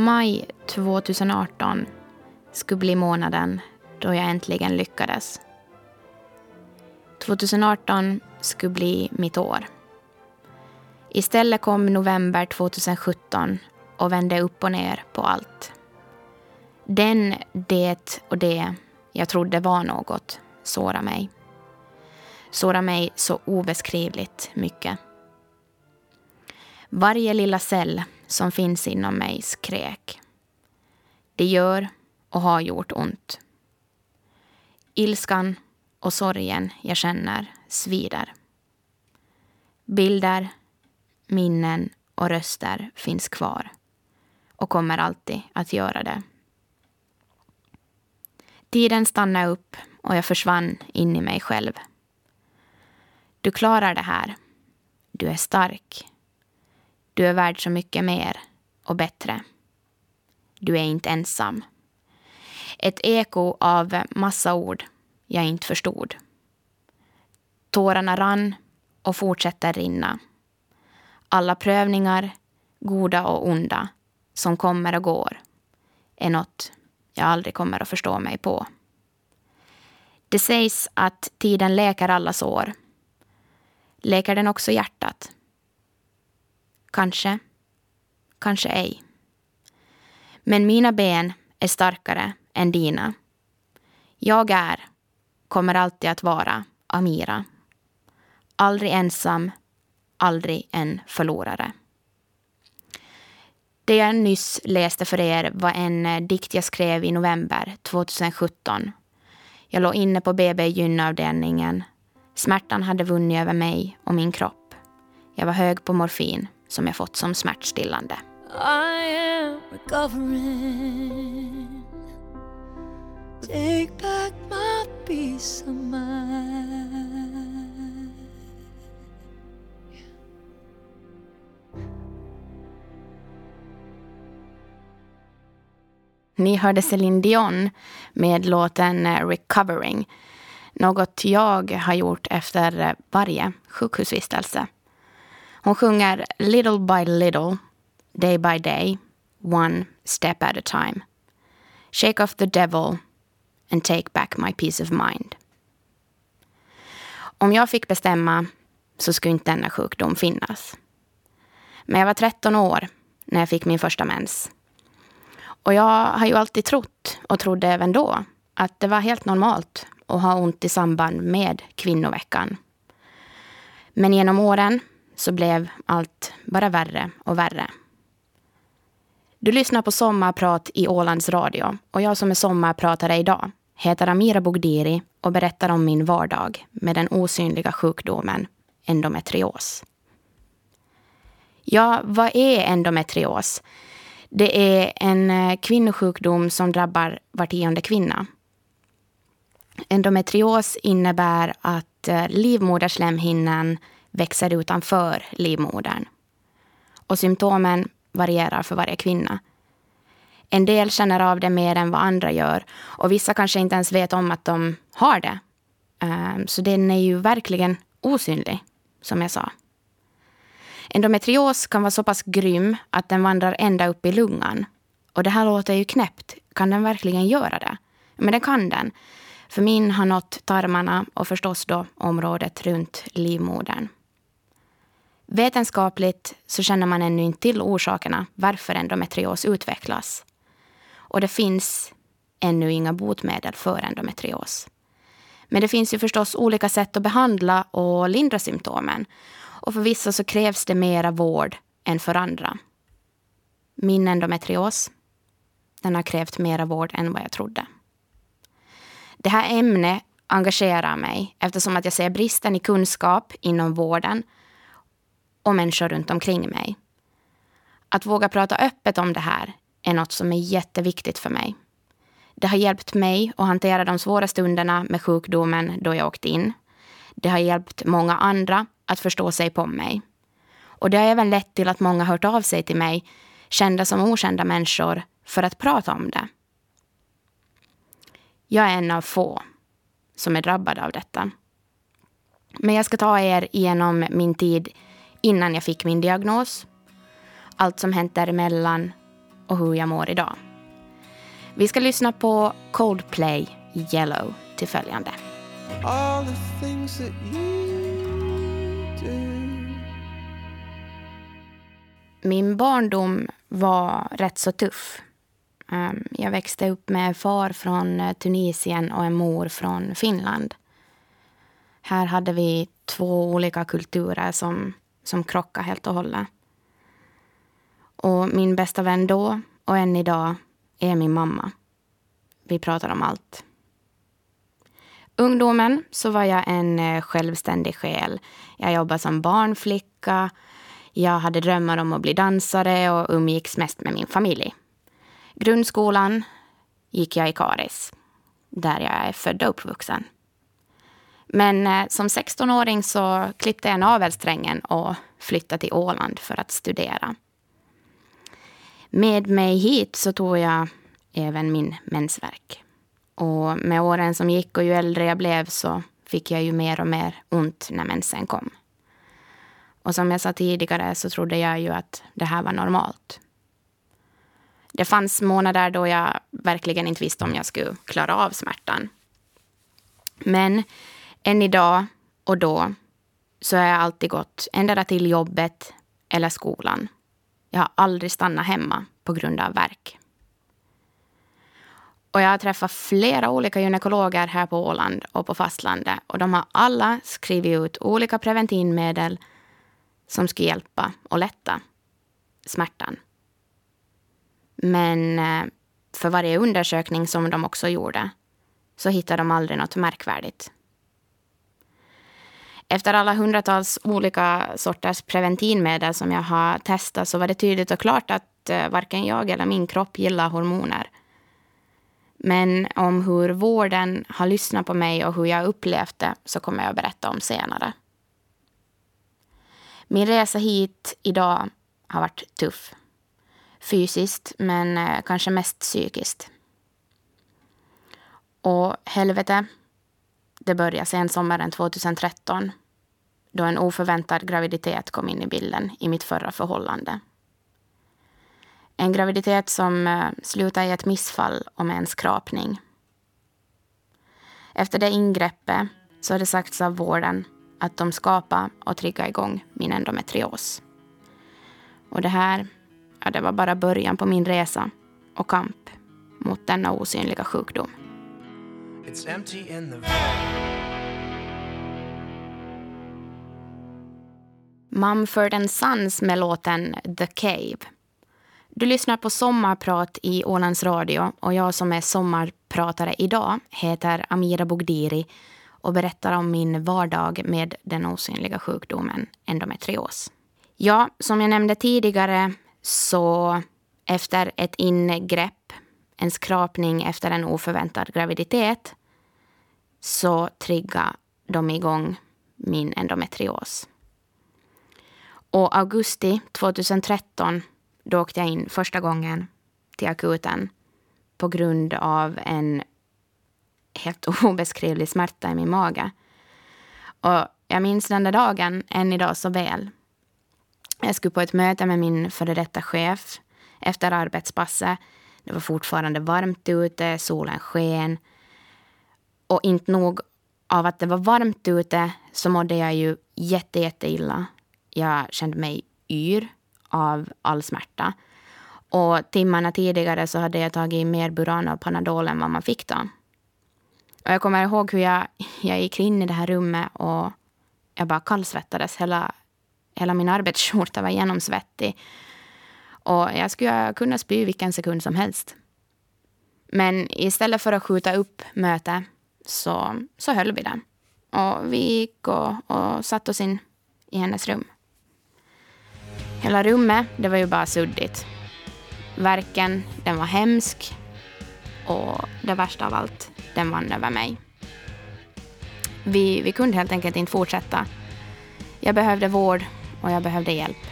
Maj 2018 skulle bli månaden då jag äntligen lyckades. 2018 skulle bli mitt år. Istället kom november 2017 och vände upp och ner på allt. Den, det och det jag trodde var något sårade mig. Sårade mig så obeskrivligt mycket. Varje lilla cell som finns inom mig skrek. Det gör och har gjort ont. Ilskan och sorgen jag känner svider. Bilder, minnen och röster finns kvar och kommer alltid att göra det. Tiden stannade upp och jag försvann in i mig själv. Du klarar det här. Du är stark. Du är värd så mycket mer och bättre. Du är inte ensam. Ett eko av massa ord jag inte förstod. Tårarna rann och fortsätter rinna. Alla prövningar, goda och onda, som kommer och går är något jag aldrig kommer att förstå mig på. Det sägs att tiden läker alla sår. Läker den också hjärtat? Kanske, kanske ej. Men mina ben är starkare än dina. Jag är, kommer alltid att vara, Amira. Aldrig ensam, aldrig en förlorare. Det jag nyss läste för er var en eh, dikt jag skrev i november 2017. Jag låg inne på BB gynavdelningen. Smärtan hade vunnit över mig och min kropp. Jag var hög på morfin som jag fått som smärtstillande. Ni hörde Celine Dion med låten eh, Recovering. Något jag har gjort efter eh, varje sjukhusvistelse. Hon sjunger Little by little, day by day, one step at a time. Shake off the devil and take back my peace of mind. Om jag fick bestämma så skulle inte denna sjukdom finnas. Men jag var 13 år när jag fick min första mens. Och jag har ju alltid trott, och trodde även då, att det var helt normalt att ha ont i samband med kvinnoveckan. Men genom åren så blev allt bara värre och värre. Du lyssnar på Sommarprat i Ålands Radio och jag som är sommarpratare idag heter Amira Bogdiri och berättar om min vardag med den osynliga sjukdomen endometrios. Ja, vad är endometrios? Det är en eh, kvinnosjukdom som drabbar var tionde kvinna. Endometrios innebär att eh, livmoderslemhinnan växer utanför livmodern. Och symptomen varierar för varje kvinna. En del känner av det mer än vad andra gör och vissa kanske inte ens vet om att de har det. Ehm, så den är ju verkligen osynlig, som jag sa. Endometrios kan vara så pass grym att den vandrar ända upp i lungan. Och det här låter ju knäppt. Kan den verkligen göra det? Men det kan den. För min har nått tarmarna och förstås då området runt livmodern. Vetenskapligt så känner man ännu inte till orsakerna varför endometrios utvecklas. Och det finns ännu inga botemedel för endometrios. Men det finns ju förstås olika sätt att behandla och lindra symptomen. Och för vissa så krävs det mera vård än för andra. Min endometrios, den har krävt mera vård än vad jag trodde. Det här ämnet engagerar mig eftersom att jag ser bristen i kunskap inom vården och människor runt omkring mig. Att våga prata öppet om det här är något som är jätteviktigt för mig. Det har hjälpt mig att hantera de svåra stunderna med sjukdomen då jag åkte in. Det har hjälpt många andra att förstå sig på mig. Och det har även lett till att många hört av sig till mig, kända som okända människor, för att prata om det. Jag är en av få som är drabbad av detta. Men jag ska ta er igenom min tid innan jag fick min diagnos, allt som hänt däremellan och hur jag mår idag. Vi ska lyssna på Coldplay Yellow till följande. All the things that you do. Min barndom var rätt så tuff. Ehm, jag växte upp med en far från eh, Tunisien och en mor från Finland. Här hade vi två olika kulturer som, som krockade helt och hållet. Och min bästa vän då och än idag är min mamma. Vi pratar om allt. Ungdomen så var jag en eh, självständig själ. Jag jobbade som barnflicka. Jag hade drömmar om att bli dansare och umgicks mest med min familj. Grundskolan gick jag i Karis, där jag är född och uppvuxen. Men eh, som 16-åring så klippte jag navelsträngen och flyttade till Åland för att studera. Med mig hit så tog jag även min mensvärk. Och med åren som gick och ju äldre jag blev så fick jag ju mer och mer ont när mensen kom. Och som jag sa tidigare så trodde jag ju att det här var normalt. Det fanns månader då jag verkligen inte visste om jag skulle klara av smärtan. Men än idag och då så har jag alltid gått ändra till jobbet eller skolan. Jag har aldrig stannat hemma på grund av värk. Och jag har träffat flera olika gynekologer här på Åland och på fastlandet. Och de har alla skrivit ut olika preventivmedel som ska hjälpa och lätta smärtan. Men eh, för varje undersökning som de också gjorde så hittade de aldrig något märkvärdigt. Efter alla hundratals olika sorters preventivmedel som jag har testat så var det tydligt och klart att eh, varken jag eller min kropp gillar hormoner. Men om hur vården har lyssnat på mig och hur jag upplevt det så kommer jag att berätta om senare. Min resa hit idag har varit tuff. Fysiskt, men eh, kanske mest psykiskt. Och helvete, det började sen sommaren 2013 då en oförväntad graviditet kom in i bilden i mitt förra förhållande. En graviditet som eh, slutade i ett missfall och med en skrapning. Efter det ingreppet så har det sagts av vården att de skapade och triggade igång min endometrios. Och det här, ja, det var bara början på min resa och kamp mot denna osynliga sjukdom. Mumford Sons med låten The Cave. Du lyssnar på Sommarprat i Ålands Radio och jag som är sommarpratare idag heter Amira Bogdiri och berättar om min vardag med den osynliga sjukdomen endometrios. Ja, som jag nämnde tidigare så efter ett ingrepp, en skrapning efter en oförväntad graviditet så triggar de igång min endometrios. Och augusti 2013 då åkte jag in första gången till akuten på grund av en helt obeskrivlig smärta i min mage. Och jag minns den där dagen än idag så väl. Jag skulle på ett möte med min före detta chef efter arbetspasset. Det var fortfarande varmt ute, solen sken. Och inte nog av att det var varmt ute så mådde jag ju jätte, jätte illa. Jag kände mig yr av all smärta. Och timmarna tidigare så hade jag tagit mer Buran och Panadol än vad man fick då. Och jag kommer ihåg hur jag, jag gick in i det här rummet och jag bara kallsvettades. Hela, hela min arbetsskjorta var genomsvettig. Och jag skulle kunna spy vilken sekund som helst. Men istället för att skjuta upp mötet så, så höll vi det. Och vi gick och, och satte oss in i hennes rum. Hela rummet, det var ju bara suddigt. Verken, den var hemsk. Och det värsta av allt, den vann över mig. Vi, vi kunde helt enkelt inte fortsätta. Jag behövde vård och jag behövde hjälp.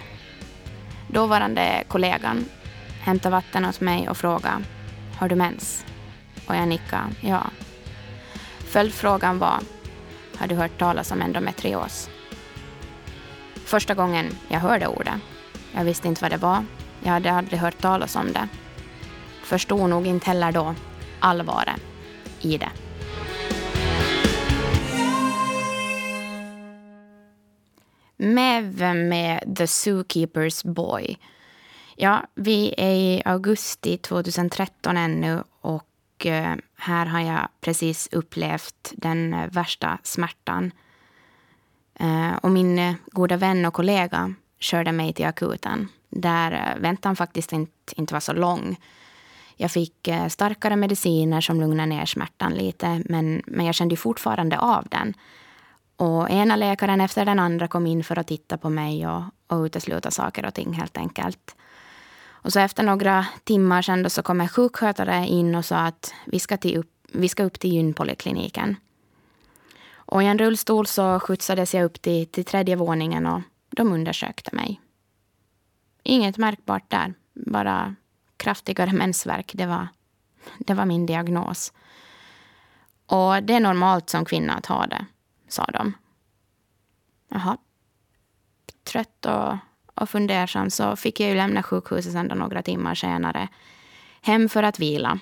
Dåvarande kollegan hämtade vatten åt mig och frågade Har du mens? Och jag nickade ja. Följdfrågan var Har du hört talas om endometrios? Första gången jag hörde ordet jag visste inte vad det var. Jag hade aldrig hört talas om det. förstod nog inte heller då allvaret i det. Mev med The Zookeeper's Boy. Ja, vi är i augusti 2013 ännu och eh, här har jag precis upplevt den eh, värsta smärtan. Eh, och min eh, goda vän och kollega körde mig till akuten där eh, väntan faktiskt inte, inte var så lång. Jag fick starkare mediciner som lugnade ner smärtan lite men, men jag kände fortfarande av den. Och ena läkaren efter den andra kom in för att titta på mig och, och utesluta saker och ting helt enkelt. Och så efter några timmar sen så kom en sjukskötare in och sa att vi ska, till upp, vi ska upp till gynpolikliniken. Och i en rullstol så skjutsades jag upp till, till tredje våningen och de undersökte mig. Inget märkbart där, bara kraftigare mensvärk. Det var, det var min diagnos. Och det är normalt som kvinna att ha det, sa de. Jaha. Trött och, och fundersam så fick jag ju lämna sjukhuset ändå några timmar senare hem för att vila.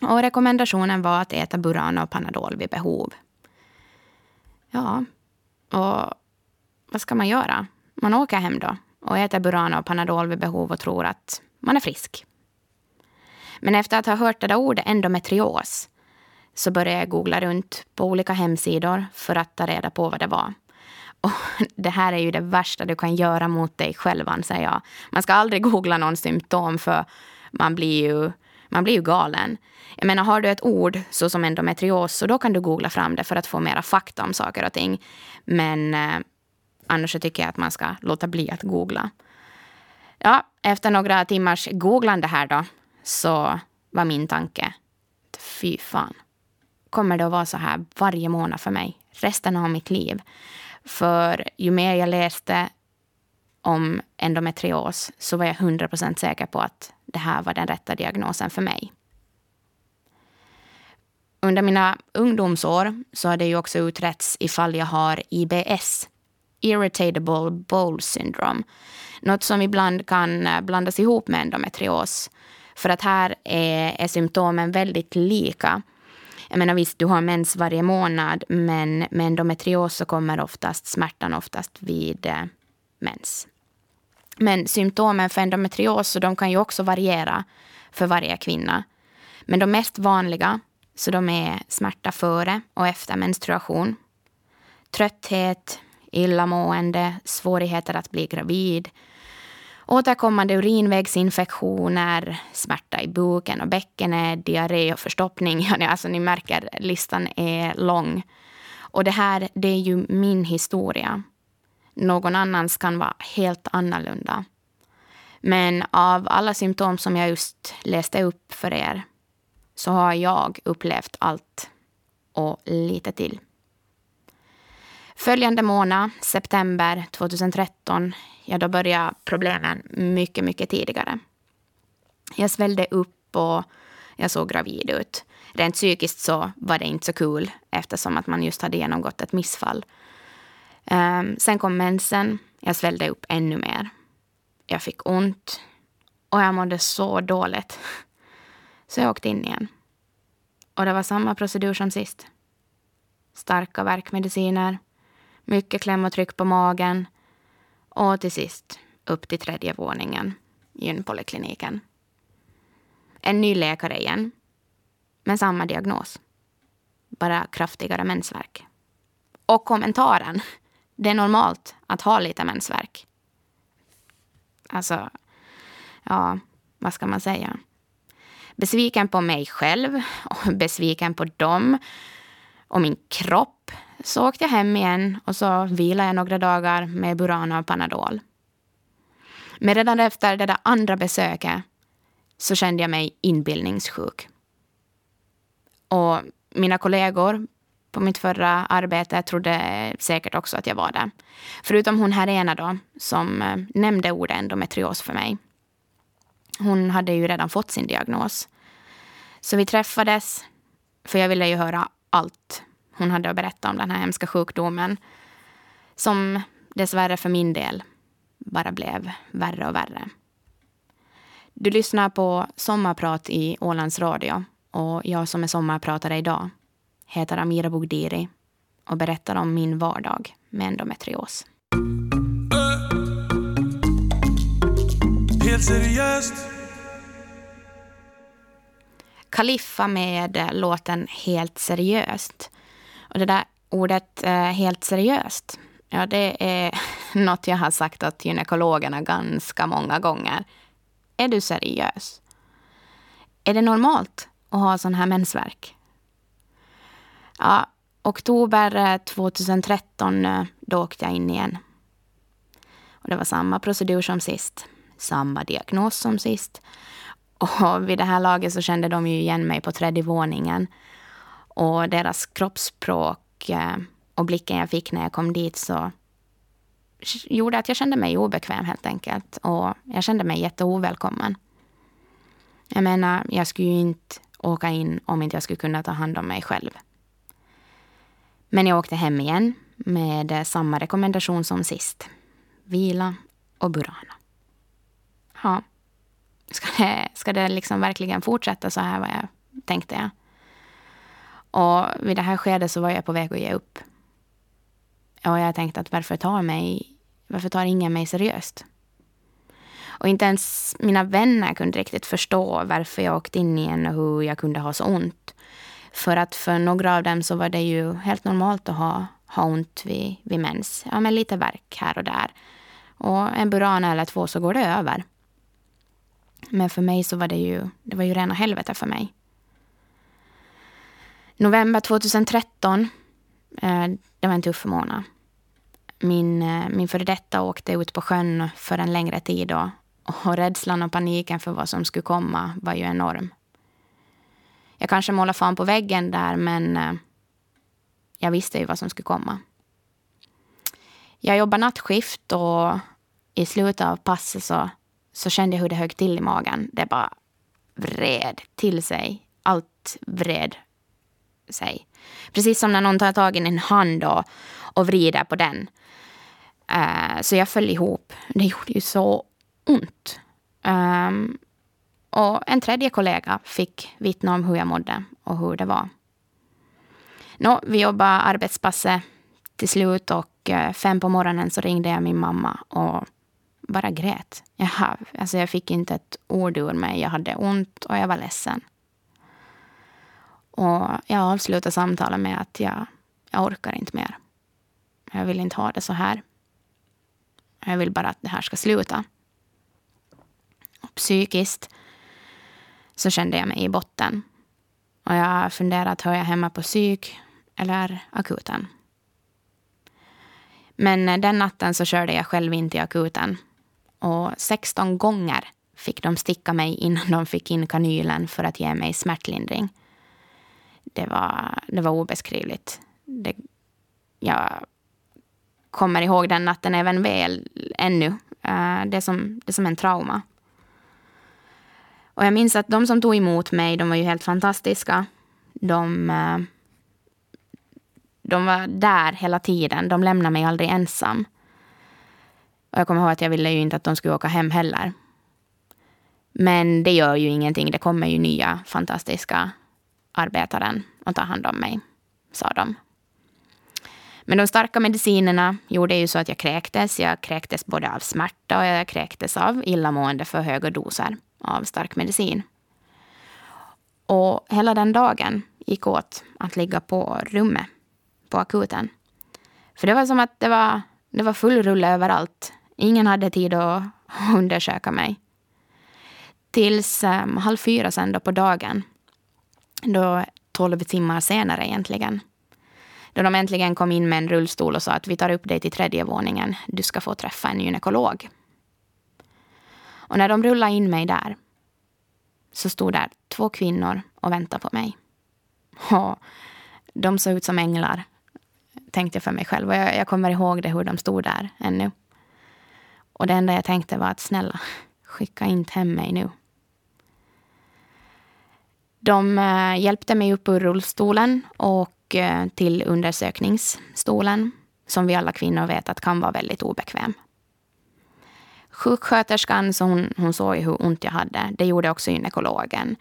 Och rekommendationen var att äta Burana och Panadol vid behov. Ja, och vad ska man göra? Man åker hem då och äter Burana och Panadol vid behov och tror att man är frisk. Men efter att ha hört det där ordet endometrios så började jag googla runt på olika hemsidor för att ta reda på vad det var. Och det här är ju det värsta du kan göra mot dig själv, anser jag. Man ska aldrig googla någon symptom för man blir ju, man blir ju galen. Jag menar, har du ett ord så som endometrios så då kan du googla fram det för att få mera fakta om saker och ting. Men eh, annars så tycker jag att man ska låta bli att googla. Ja, efter några timmars googlande här då så var min tanke, fy fan. Kommer det att vara så här varje månad för mig resten av mitt liv? För ju mer jag läste om endometrios så var jag 100% säker på att det här var den rätta diagnosen för mig. Under mina ungdomsår så har det ju också utretts ifall jag har IBS, Irritable Bowel Syndrome. Något som ibland kan eh, blandas ihop med endometrios. För att här är, är symptomen väldigt lika. Jag menar visst, du har mens varje månad men med endometrios så kommer oftast smärtan oftast vid eh, mens. Men symptomen för endometrios så de kan ju också variera för varje kvinna. Men de mest vanliga så de är smärta före och efter menstruation. Trötthet, illamående, svårigheter att bli gravid, återkommande urinvägsinfektioner, smärta i buken och bäckenet, diarré och förstoppning. alltså ni märker, listan är lång. Och det här, det är ju min historia. Någon annans kan vara helt annorlunda. Men av alla symptom som jag just läste upp för er så har jag upplevt allt och lite till. Följande månad, september 2013, ja då började problemen mycket, mycket tidigare. Jag svällde upp och jag såg gravid ut. Rent psykiskt så var det inte så kul eftersom att man just hade genomgått ett missfall. Um, sen kom mensen. Jag svällde upp ännu mer. Jag fick ont och jag mådde så dåligt. Så jag åkte in igen. Och det var samma procedur som sist. Starka värkmediciner, mycket kläm och tryck på magen och till sist upp till tredje våningen, gynpolikliniken. En ny läkare igen, Men samma diagnos. Bara kraftigare mensvärk. Och kommentaren, det är normalt att ha lite mensvärk. Alltså, ja, vad ska man säga? Besviken på mig själv och besviken på dem och min kropp så åkte jag hem igen och så vilade jag några dagar med Burana och Panadol. Men redan efter det där andra besöket så kände jag mig inbildningssjuk. Och mina kollegor på mitt förra arbete trodde säkert också att jag var det. Förutom hon här ena då, som eh, nämnde ordet endometrios för mig. Hon hade ju redan fått sin diagnos. Så vi träffades, för jag ville ju höra allt hon hade att berätta om den här hemska sjukdomen. Som dessvärre för min del bara blev värre och värre. Du lyssnar på Sommarprat i Ålands Radio och jag som är sommarpratare idag heter Amira Bogdiri och berättar om min vardag med endometrios. Helt seriöst Kaliffa med låten Helt seriöst. Och det där ordet eh, helt seriöst, ja det är något jag har sagt åt gynekologerna ganska många gånger. Är du seriös? Är det normalt att ha sån här mensvärk? Ja, oktober eh, 2013 eh, då åkte jag in igen. Och det var samma procedur som sist. Samma diagnos som sist. Och vid det här laget så kände de ju igen mig på tredje våningen. Och deras kroppsspråk eh, och blicken jag fick när jag kom dit så gjorde att jag kände mig obekväm helt enkelt. Och jag kände mig jätteovälkommen. Jag menar, jag skulle ju inte åka in om inte jag skulle kunna ta hand om mig själv. Men jag åkte hem igen med samma rekommendation som sist. Vila och Burana. Ja. Ska det, ska det liksom verkligen fortsätta så här, var jag tänkte jag. Och vid det här skedet så var jag på väg att ge upp. Och jag tänkte att varför tar, mig, varför tar ingen mig seriöst? Och inte ens mina vänner kunde riktigt förstå varför jag åkte in igen och hur jag kunde ha så ont. För att för några av dem så var det ju helt normalt att ha, ha ont vid, vid mens. Ja, men lite verk här och där. Och en Burana eller två så går det över. Men för mig så var det ju, det var ju rena helvete för mig. November 2013, eh, det var en tuff månad. Min, eh, min före detta åkte ut på sjön för en längre tid då, och rädslan och paniken för vad som skulle komma var ju enorm. Jag kanske målade fan på väggen där, men eh, jag visste ju vad som skulle komma. Jag jobbade nattskift och i slutet av passet så så kände jag hur det högg till i magen. Det bara vred till sig. Allt vred sig. Precis som när någon tar tag i en hand och, och vrider på den. Uh, så jag föll ihop. Det gjorde ju så ont. Um, och en tredje kollega fick vittna om hur jag mådde och hur det var. Nå, vi jobbade arbetspasset till slut och eh, fem på morgonen så ringde jag min mamma och bara grät. Jag, alltså jag fick inte ett ord ur mig. Jag hade ont och jag var ledsen. Och jag avslutade samtalet med att jag, jag orkar inte mer. Jag vill inte ha det så här. Jag vill bara att det här ska sluta. Och psykiskt så kände jag mig i botten. Och jag funderat, hör jag hemma på psyk eller akuten? Men eh, den natten så körde jag själv in till akuten och 16 gånger fick de sticka mig innan de fick in kanylen för att ge mig smärtlindring. Det var, det var obeskrivligt. Det, jag kommer ihåg den natten även väl ännu. Eh, det, är som, det är som en trauma. Och jag minns att de som tog emot mig, de var ju helt fantastiska. De, eh, de var där hela tiden. De lämnade mig aldrig ensam. Och jag kommer ihåg att jag ville ju inte att de skulle åka hem heller. Men det gör ju ingenting. Det kommer ju nya fantastiska arbetaren och ta hand om mig, sa de. Men de starka medicinerna gjorde ju så att jag kräktes. Jag kräktes både av smärta och jag kräktes av illamående för höga doser av stark medicin. Och hela den dagen gick åt att ligga på rummet på akuten. För det var som att det var, det var full rulle överallt. Ingen hade tid att undersöka mig. Tills um, halv fyra sen då på dagen. Då tolv timmar senare egentligen. Då de äntligen kom in med en rullstol och sa att vi tar upp dig till tredje våningen. Du ska få träffa en gynekolog. Och när de rullade in mig där så stod där två kvinnor och väntade på mig. Och de såg ut som änglar, tänkte jag för mig själv. Och jag, jag kommer ihåg det hur de stod där ännu. Och det enda jag tänkte var att snälla, skicka inte hem mig nu. De eh, hjälpte mig upp ur rullstolen och eh, till undersökningsstolen som vi alla kvinnor vet att kan vara väldigt obekväm. Sjuksköterskan så hon, hon såg ju hur ont jag hade. Det gjorde också gynekologen.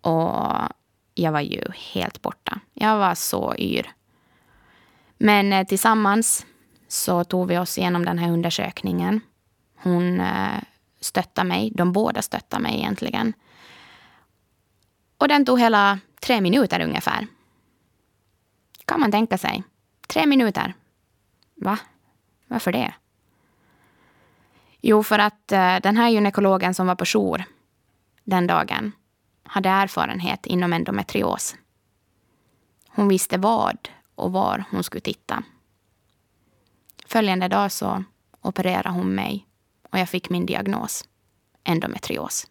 Och jag var ju helt borta. Jag var så yr. Men eh, tillsammans så tog vi oss igenom den här undersökningen. Hon eh, stöttade mig. De båda stöttade mig egentligen. Och den tog hela tre minuter ungefär. Kan man tänka sig. Tre minuter. Va? Varför det? Jo, för att eh, den här gynekologen som var på jour den dagen hade erfarenhet inom endometrios. Hon visste vad och var hon skulle titta. Följande dag så opererade hon mig och jag fick min diagnos, endometrios.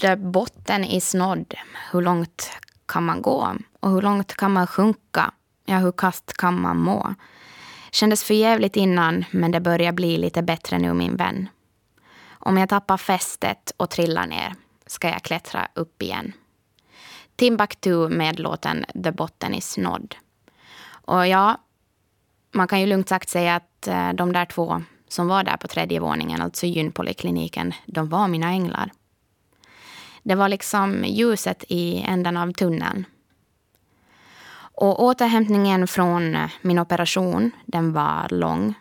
Där botten är snodd, hur långt kan man gå? Och hur långt kan man sjunka? Ja, hur kast kan man må? Kändes för jävligt innan, men det börjar bli lite bättre nu, min vän. Om jag tappar fästet och trillar ner ska jag klättra upp igen. Timbuktu med låten The Botten is Nådd. Och ja, man kan ju lugnt sagt säga att eh, de där två som var där på tredje våningen, alltså gynpolikliniken, de var mina änglar. Det var liksom ljuset i änden av tunneln. Och återhämtningen från eh, min operation, den var lång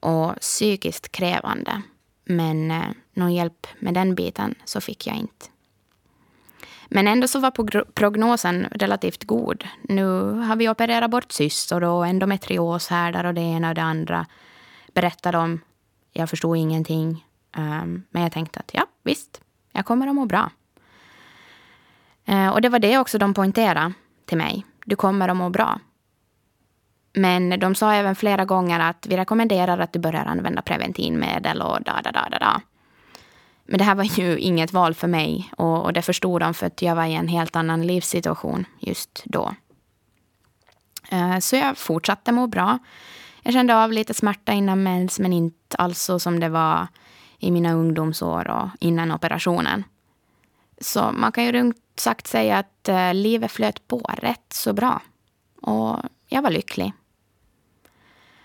och psykiskt krävande. Men eh, någon hjälp med den biten så fick jag inte. Men ändå så var prognosen relativt god. Nu har vi opererat bort cystor och endometrioshärdar och det ena och det andra. Berättade om. Jag förstod ingenting. Ehm, men jag tänkte att ja, visst, jag kommer att må bra. Eh, och det var det också de poängterade till mig. Du kommer att må bra. Men de sa även flera gånger att vi rekommenderar att du börjar använda preventivmedel och da, da, da, da, da. Men det här var ju inget val för mig och, och det förstod de för att jag var i en helt annan livssituation just då. Eh, så jag fortsatte må bra. Jag kände av lite smärta innan mens men inte alls så som det var i mina ungdomsår och innan operationen. Så man kan ju lugnt sagt säga att eh, livet flöt på rätt så bra. Och jag var lycklig.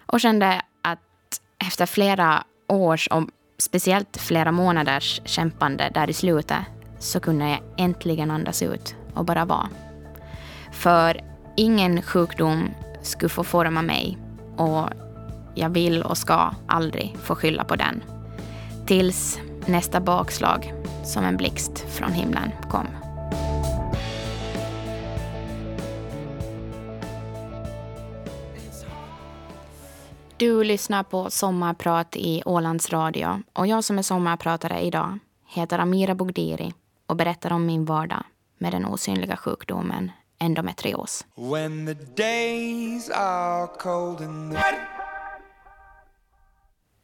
Och kände att efter flera års och speciellt flera månaders kämpande där i slutet så kunde jag äntligen andas ut och bara vara. För ingen sjukdom skulle få forma mig och jag vill och ska aldrig få skylla på den. Tills nästa bakslag som en blixt från himlen kom. Du lyssnar på Sommarprat i Ålands Radio och jag som är sommarpratare idag heter Amira Bogdiri och berättar om min vardag med den osynliga sjukdomen endometrios.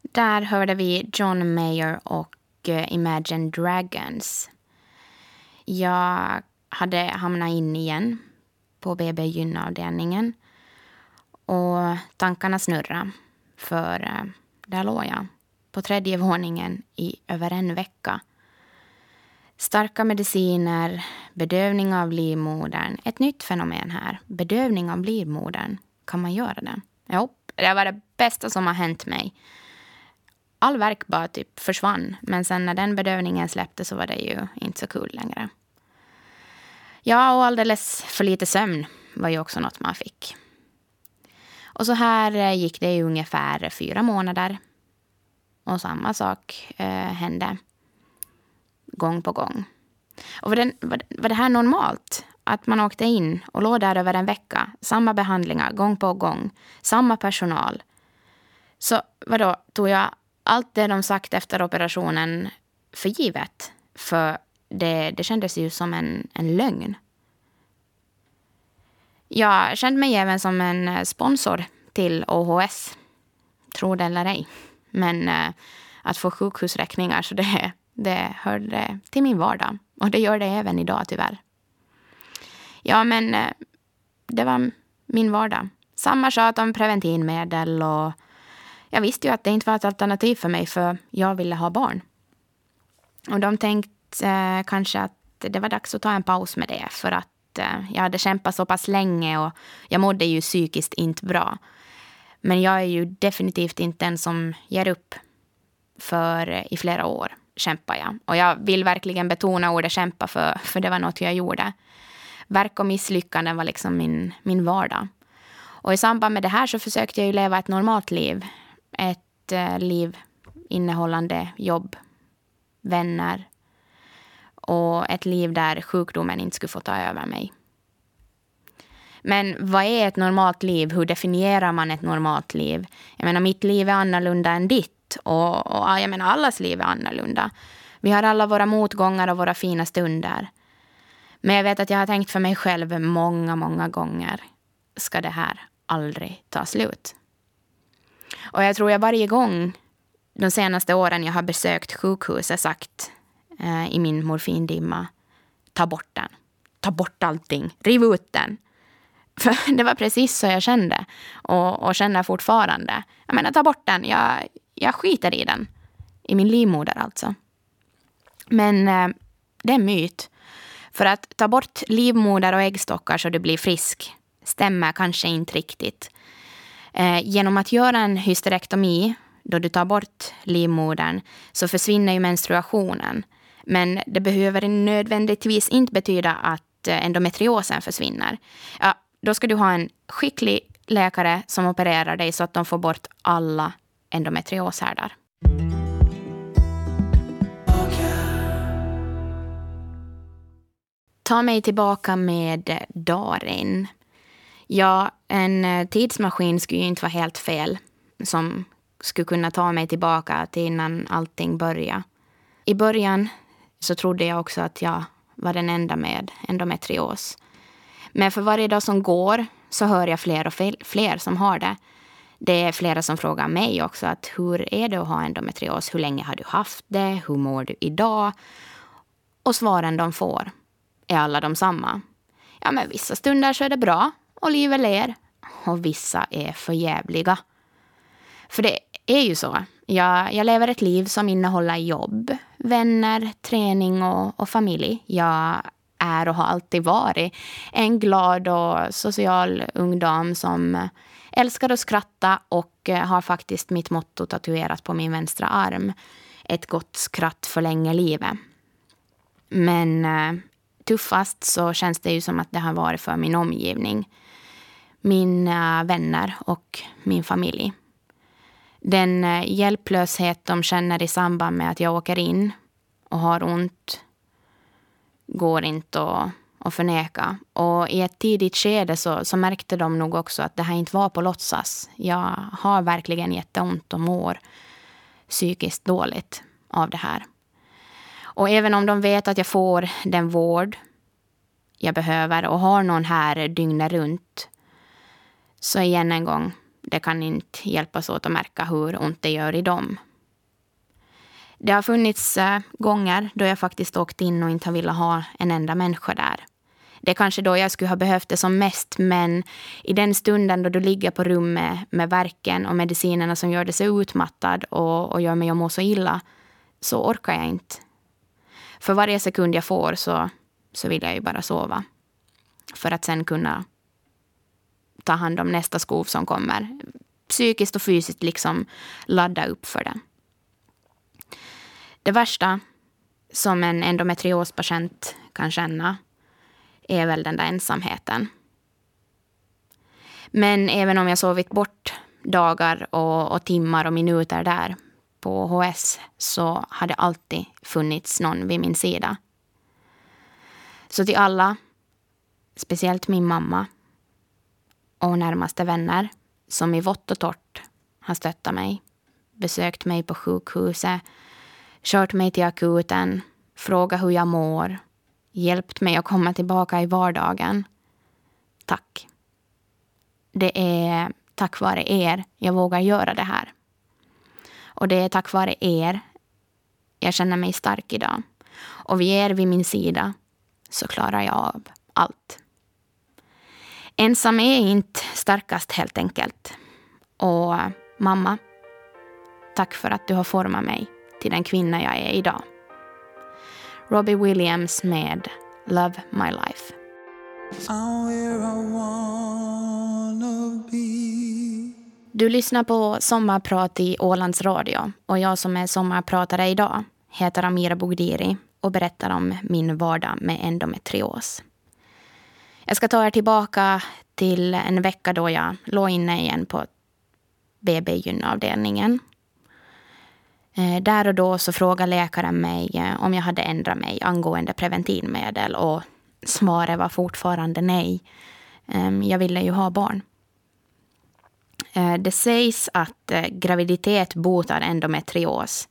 Där hörde vi John Mayer och eh, Imagine Dragons. Jag hade hamnat in igen på BB gynavdelningen och tankarna snurrade. För eh, där låg jag på tredje våningen i över en vecka. Starka mediciner, bedövning av livmodern. Ett nytt fenomen här. Bedövning av livmodern. Kan man göra det? Jo, det var det bästa som har hänt mig. All verk bara typ försvann. Men sen när den bedövningen släppte så var det ju inte så kul längre. Ja, och alldeles för lite sömn var ju också något man fick. Och så här eh, gick det i ungefär fyra månader. Och samma sak eh, hände gång på gång. Och var det, var det här normalt? Att man åkte in och låg där över en vecka, samma behandlingar gång på gång, samma personal. Så vadå, tog jag allt det de sagt efter operationen för givet? För det, det kändes ju som en, en lögn. Jag kände mig även som en eh, sponsor till OHS. Tro det eller ej. Men eh, att få sjukhusräkningar, så det, det hörde eh, till min vardag. Och det gör det även idag tyvärr. Ja, men det var min vardag. Samma tjat om preventivmedel och jag visste ju att det inte var ett alternativ för mig för jag ville ha barn. Och de tänkte eh, kanske att det var dags att ta en paus med det för att att eh, jag hade kämpat så pass länge och jag mådde ju psykiskt inte bra. Men jag är ju definitivt inte den som ger upp. För eh, i flera år kämpar jag. Och jag vill verkligen betona ordet kämpa för, för det var något jag gjorde. Verk och misslyckanden var liksom min, min vardag. Och i samband med det här så försökte jag ju leva ett normalt liv. Ett eh, liv innehållande jobb, vänner och ett liv där sjukdomen inte skulle få ta över mig. Men vad är ett normalt liv? Hur definierar man ett normalt liv? Jag menar, mitt liv är annorlunda än ditt. Och, och jag menar, allas liv är annorlunda. Vi har alla våra motgångar och våra fina stunder. Men jag vet att jag har tänkt för mig själv många, många gånger. Ska det här aldrig ta slut? Och jag tror jag varje gång de senaste åren jag har besökt sjukhuset sagt eh, i min morfindimma, ta bort den. Ta bort allting. Riv ut den. För det var precis så jag kände och, och känner fortfarande. Jag menar, ta bort den. Jag, jag skiter i den. I min livmoder alltså. Men eh, det är en myt. För att ta bort livmoder och äggstockar så du blir frisk stämmer kanske inte riktigt. Eh, genom att göra en hysterektomi, då du tar bort livmodern, så försvinner ju menstruationen. Men det behöver nödvändigtvis inte betyda att eh, endometriosen försvinner. Ja, då ska du ha en skicklig läkare som opererar dig så att de får bort alla endometrioshärdar. Ta mig tillbaka med Darin. Ja, en eh, tidsmaskin skulle ju inte vara helt fel som skulle kunna ta mig tillbaka till innan allting började. I början så trodde jag också att jag var den enda med endometrios. Men för varje dag som går så hör jag fler och fler som har det. Det är flera som frågar mig också att hur är det att ha endometrios? Hur länge har du haft det? Hur mår du idag? Och svaren de får är alla de samma. Ja, men vissa stunder så är det bra och livet ler. Och vissa är förjävliga. För det är ju så. Jag, jag lever ett liv som innehåller jobb, vänner, träning och, och familj. Jag är och har alltid varit en glad och social ung dam som älskar att skratta och eh, har faktiskt mitt motto tatuerat på min vänstra arm. Ett gott skratt förlänger livet. Men eh, tuffast så känns det ju som att det har varit för min omgivning. Mina vänner och min familj. Den eh, hjälplöshet de känner i samband med att jag åker in och har ont går inte att, att förneka. Och i ett tidigt skede så, så märkte de nog också att det här inte var på låtsas. Jag har verkligen jätteont och mår psykiskt dåligt av det här. Och även om de vet att jag får den vård jag behöver och har någon här dygnet runt så igen en gång, det kan inte hjälpas åt att märka hur ont det gör i dem. Det har funnits eh, gånger då jag faktiskt åkt in och inte har velat ha en enda människa där. Det är kanske då jag skulle ha behövt det som mest men i den stunden då du ligger på rummet med verken och medicinerna som gör dig så utmattad och, och gör mig att må så illa så orkar jag inte. För varje sekund jag får så, så vill jag ju bara sova. För att sen kunna ta hand om nästa skov som kommer. Psykiskt och fysiskt liksom ladda upp för det. Det värsta som en endometriospatient kan känna är väl den där ensamheten. Men även om jag sovit bort dagar och, och timmar och minuter där på HS så har det alltid funnits någon vid min sida. Så till alla, speciellt min mamma och närmaste vänner som i vått och torrt har stöttat mig, besökt mig på sjukhuset, kört mig till akuten, frågat hur jag mår, hjälpt mig att komma tillbaka i vardagen. Tack. Det är tack vare er jag vågar göra det här. Och det är tack vare er jag känner mig stark idag. Och vid er vid min sida så klarar jag av allt. Ensam är inte starkast helt enkelt. Och mamma, tack för att du har format mig till den kvinna jag är idag. Robbie Williams med Love My Life. Du lyssnar på Sommarprat i Ålands Radio och jag som är sommarpratare idag heter Amira Bogdiri och berättar om min vardag med endometrios. Jag ska ta er tillbaka till en vecka då jag låg inne igen på BB gynavdelningen. Eh, där och då så frågade läkaren mig eh, om jag hade ändrat mig angående preventivmedel och svaret var fortfarande nej. Ehm, jag ville ju ha barn. Eh, det sägs att graviditet botar endometrios.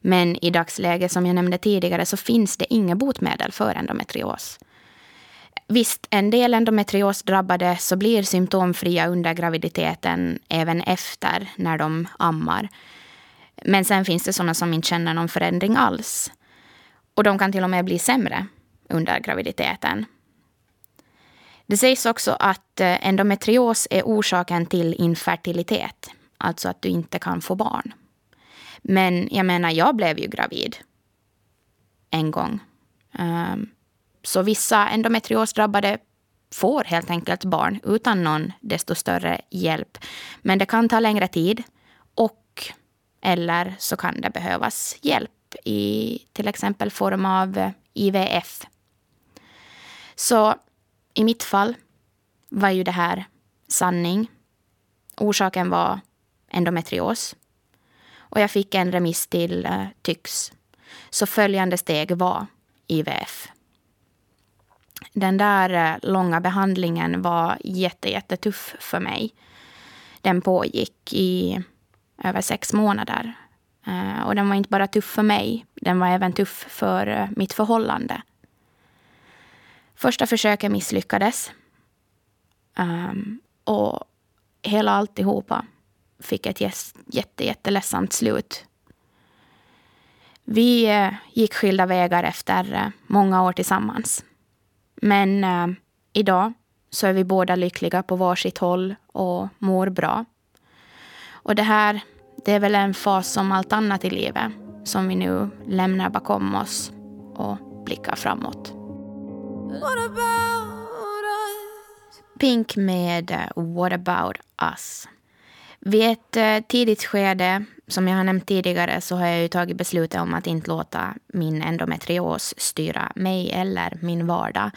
Men i dagsläget, som jag nämnde tidigare, så finns det inga botemedel för endometrios. Visst, en del endometriosdrabbade så blir symptomfria under graviditeten även efter när de ammar. Men sen finns det sådana som inte känner någon förändring alls. Och de kan till och med bli sämre under graviditeten. Det sägs också att eh, endometrios är orsaken till infertilitet, alltså att du inte kan få barn. Men jag menar, jag blev ju gravid en gång. Um, så vissa endometriosdrabbade får helt enkelt barn utan någon desto större hjälp. Men det kan ta längre tid och eller så kan det behövas hjälp i till exempel form av IVF. Så i mitt fall var ju det här sanning. Orsaken var endometrios. Och jag fick en remiss till uh, TYX. Så följande steg var IVF den där eh, långa behandlingen var jätte, jättetuff för mig. Den pågick i över sex månader. Eh, och den var inte bara tuff för mig, den var även tuff för eh, mitt förhållande. Första försöket misslyckades. Ehm, och hela alltihopa fick ett jätte, jätteledsamt slut. Vi gick skilda vägar efter många år tillsammans. Men eh, idag så är vi båda lyckliga på varsitt håll och mår bra. Och det här, det är väl en fas som allt annat i livet som vi nu lämnar bakom oss och blickar framåt. Pink med eh, What about us? Vid ett eh, tidigt skede, som jag har nämnt tidigare, så har jag ju tagit beslutet om att inte låta min endometrios styra mig eller min vardag.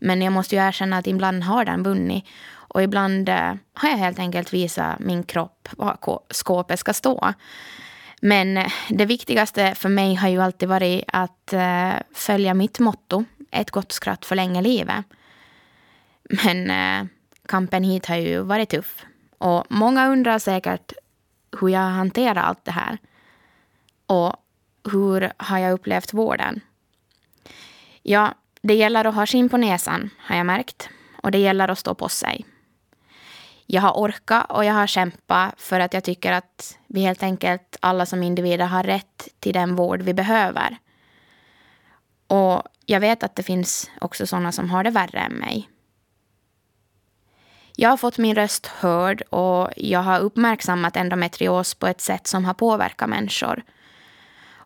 Men jag måste ju erkänna att ibland har den vunnit. Och ibland eh, har jag helt enkelt visat min kropp var skåpet ska stå. Men eh, det viktigaste för mig har ju alltid varit att eh, följa mitt motto, ett gott skratt förlänger livet. Men kampen hit har ju varit tuff. Och många undrar säkert hur jag hanterar allt det här. Och hur har jag upplevt vården? Ja, det gäller att ha skinn på näsan, har jag märkt. Och det gäller att stå på sig. Jag har orkat och jag har kämpat för att jag tycker att vi helt enkelt alla som individer har rätt till den vård vi behöver. Och jag vet att det finns också sådana som har det värre än mig. Jag har fått min röst hörd och jag har uppmärksammat endometrios på ett sätt som har påverkat människor.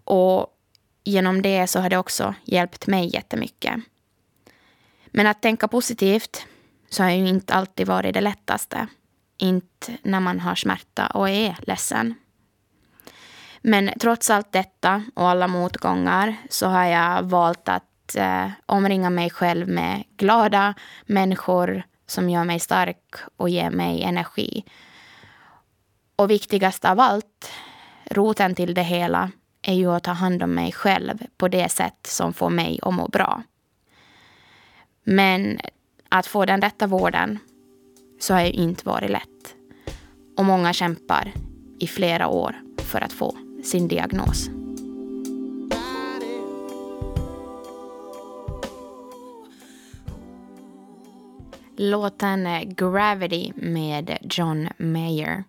Och genom det så har det också hjälpt mig jättemycket. Men att tänka positivt så har ju inte alltid varit det lättaste. Inte när man har smärta och är ledsen. Men trots allt detta och alla motgångar så har jag valt att eh, omringa mig själv med glada människor som gör mig stark och ger mig energi. Och viktigast av allt, roten till det hela, är ju att ta hand om mig själv på det sätt som får mig att må bra. Men att få den rätta vården så har ju inte varit lätt. Och många kämpar i flera år för att få sin diagnos. Låten eh, Gravity med John Mayer.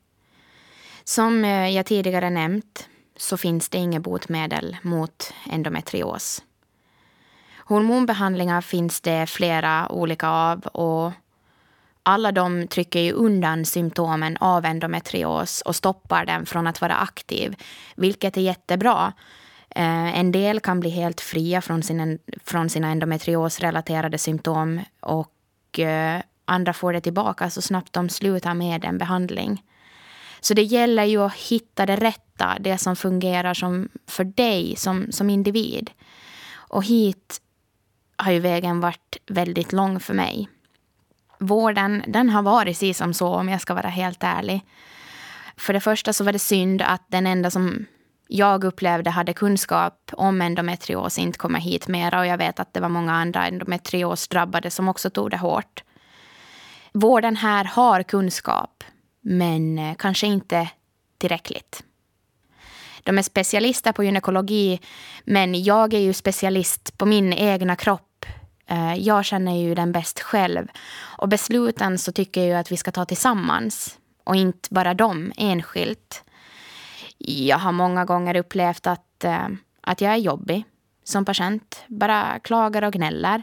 Som eh, jag tidigare nämnt så finns det inget botemedel mot endometrios. Hormonbehandlingar finns det flera olika av och alla de trycker ju undan symptomen av endometrios och stoppar den från att vara aktiv, vilket är jättebra. Eh, en del kan bli helt fria från sina, från sina endometriosrelaterade symptom och Eh, andra får det tillbaka så snabbt de slutar med en behandling. Så det gäller ju att hitta det rätta, det som fungerar som för dig som, som individ. Och hit har ju vägen varit väldigt lång för mig. Vården den har varit si som så, om jag ska vara helt ärlig. För det första så var det synd att den enda som jag upplevde hade kunskap om endometrios inte kommer hit mera och jag vet att det var många andra endometriosdrabbade som också tog det hårt. Vården här har kunskap, men eh, kanske inte tillräckligt. De är specialister på gynekologi, men jag är ju specialist på min egna kropp. Eh, jag känner ju den bäst själv. Och besluten så tycker jag att vi ska ta tillsammans och inte bara dem enskilt. Jag har många gånger upplevt att, eh, att jag är jobbig som patient, bara klagar och gnäller.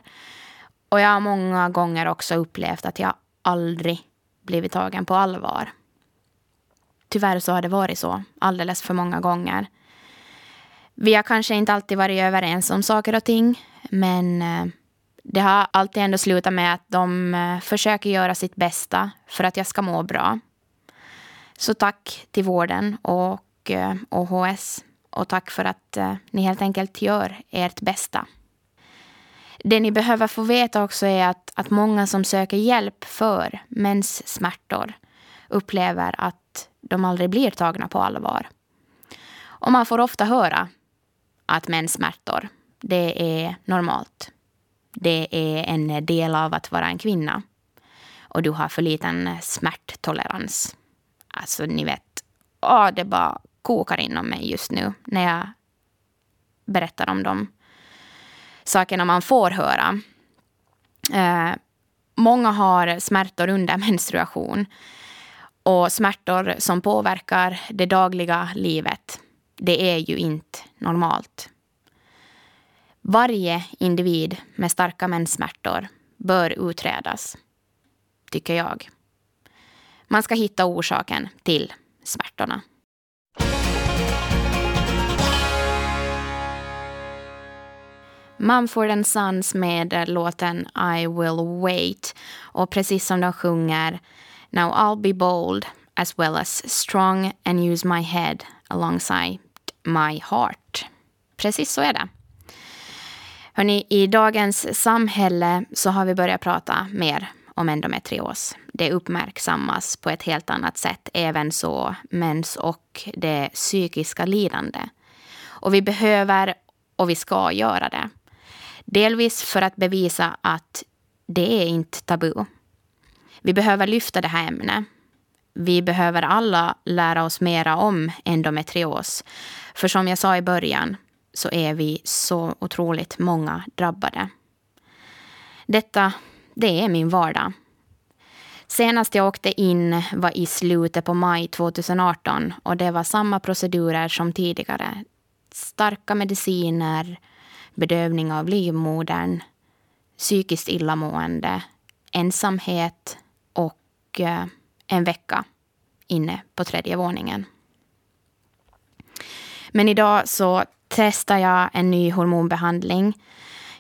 Och jag har många gånger också upplevt att jag aldrig blivit tagen på allvar. Tyvärr så har det varit så alldeles för många gånger. Vi har kanske inte alltid varit överens om saker och ting, men eh, det har alltid ändå slutat med att de eh, försöker göra sitt bästa för att jag ska må bra. Så tack till vården och OHS eh, och tack för att eh, ni helt enkelt gör ert bästa. Det ni behöver få veta också är att, att många som söker hjälp för menssmärtor upplever att de aldrig blir tagna på allvar. Och man får ofta höra att menssmärtor, det är normalt. Det är en del av att vara en kvinna. Och du har för liten smärttolerans. Alltså, ni vet, åh, det bara kokar inom mig just nu när jag berättar om de sakerna man får höra. Eh, många har smärtor under menstruation och smärtor som påverkar det dagliga livet. Det är ju inte normalt. Varje individ med starka menssmärtor bör utredas, tycker jag. Man ska hitta orsaken till smärtorna. Mumford Sons med låten I will wait. Och precis som de sjunger Now I'll be bold as well as strong and use my head alongside my heart. Precis så är det. Hörrni, I dagens samhälle så har vi börjat prata mer om endometrios. Det uppmärksammas på ett helt annat sätt, även så mens och det psykiska lidande. Och vi behöver och vi ska göra det. Delvis för att bevisa att det är inte tabu. Vi behöver lyfta det här ämnet. Vi behöver alla lära oss mera om endometrios. För som jag sa i början så är vi så otroligt många drabbade. Detta, det är min vardag. Senast jag åkte in var i slutet på maj 2018 och det var samma procedurer som tidigare. Starka mediciner, bedövning av livmodern, psykiskt illamående, ensamhet och eh, en vecka inne på tredje våningen. Men idag så testar jag en ny hormonbehandling.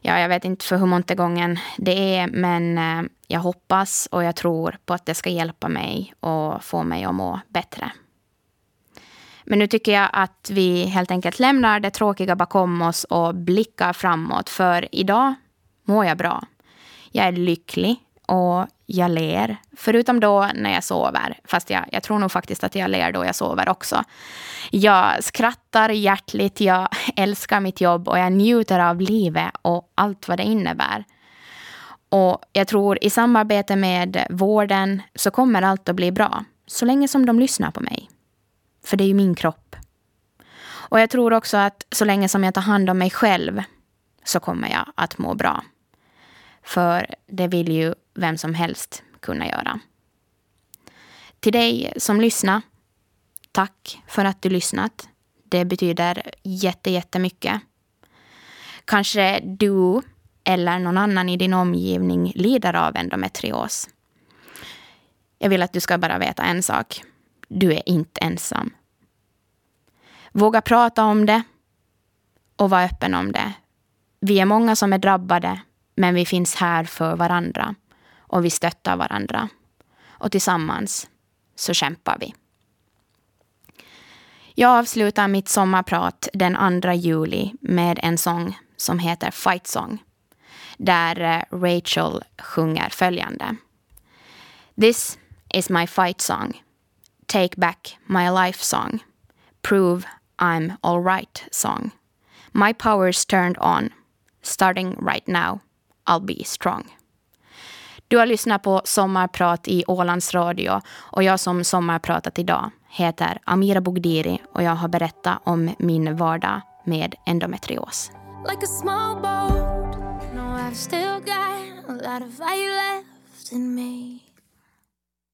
Ja, jag vet inte för hur många gången det är, men eh, jag hoppas och jag tror på att det ska hjälpa mig och få mig att må bättre. Men nu tycker jag att vi helt enkelt lämnar det tråkiga bakom oss och blickar framåt. För idag mår jag bra. Jag är lycklig och jag ler. Förutom då när jag sover. Fast jag, jag tror nog faktiskt att jag ler då jag sover också. Jag skrattar hjärtligt, jag älskar mitt jobb och jag njuter av livet och allt vad det innebär. Och jag tror i samarbete med vården så kommer allt att bli bra. Så länge som de lyssnar på mig. För det är ju min kropp. Och jag tror också att så länge som jag tar hand om mig själv så kommer jag att må bra. För det vill ju vem som helst kunna göra. Till dig som lyssnar, tack för att du lyssnat. Det betyder jätte, jättemycket. Kanske du eller någon annan i din omgivning lider av endometrios. Jag vill att du ska bara veta en sak. Du är inte ensam. Våga prata om det och vara öppen om det. Vi är många som är drabbade, men vi finns här för varandra. och vi stöttar varandra. Och tillsammans så kämpar vi. Jag avslutar mitt sommarprat den 2 juli med en sång som heter Fight Song där eh, Rachel sjunger följande. This is my fight song. Take back my life song. Prove I'm alright song. My power's turned on. Starting right now. I'll be strong. Du har lyssnat på Sommarprat i Ålands Radio och jag som sommarpratat idag heter Amira Bogdiri och jag har berättat om min vardag med endometrios. Like a small boat, no I've still got a lot of fire left in me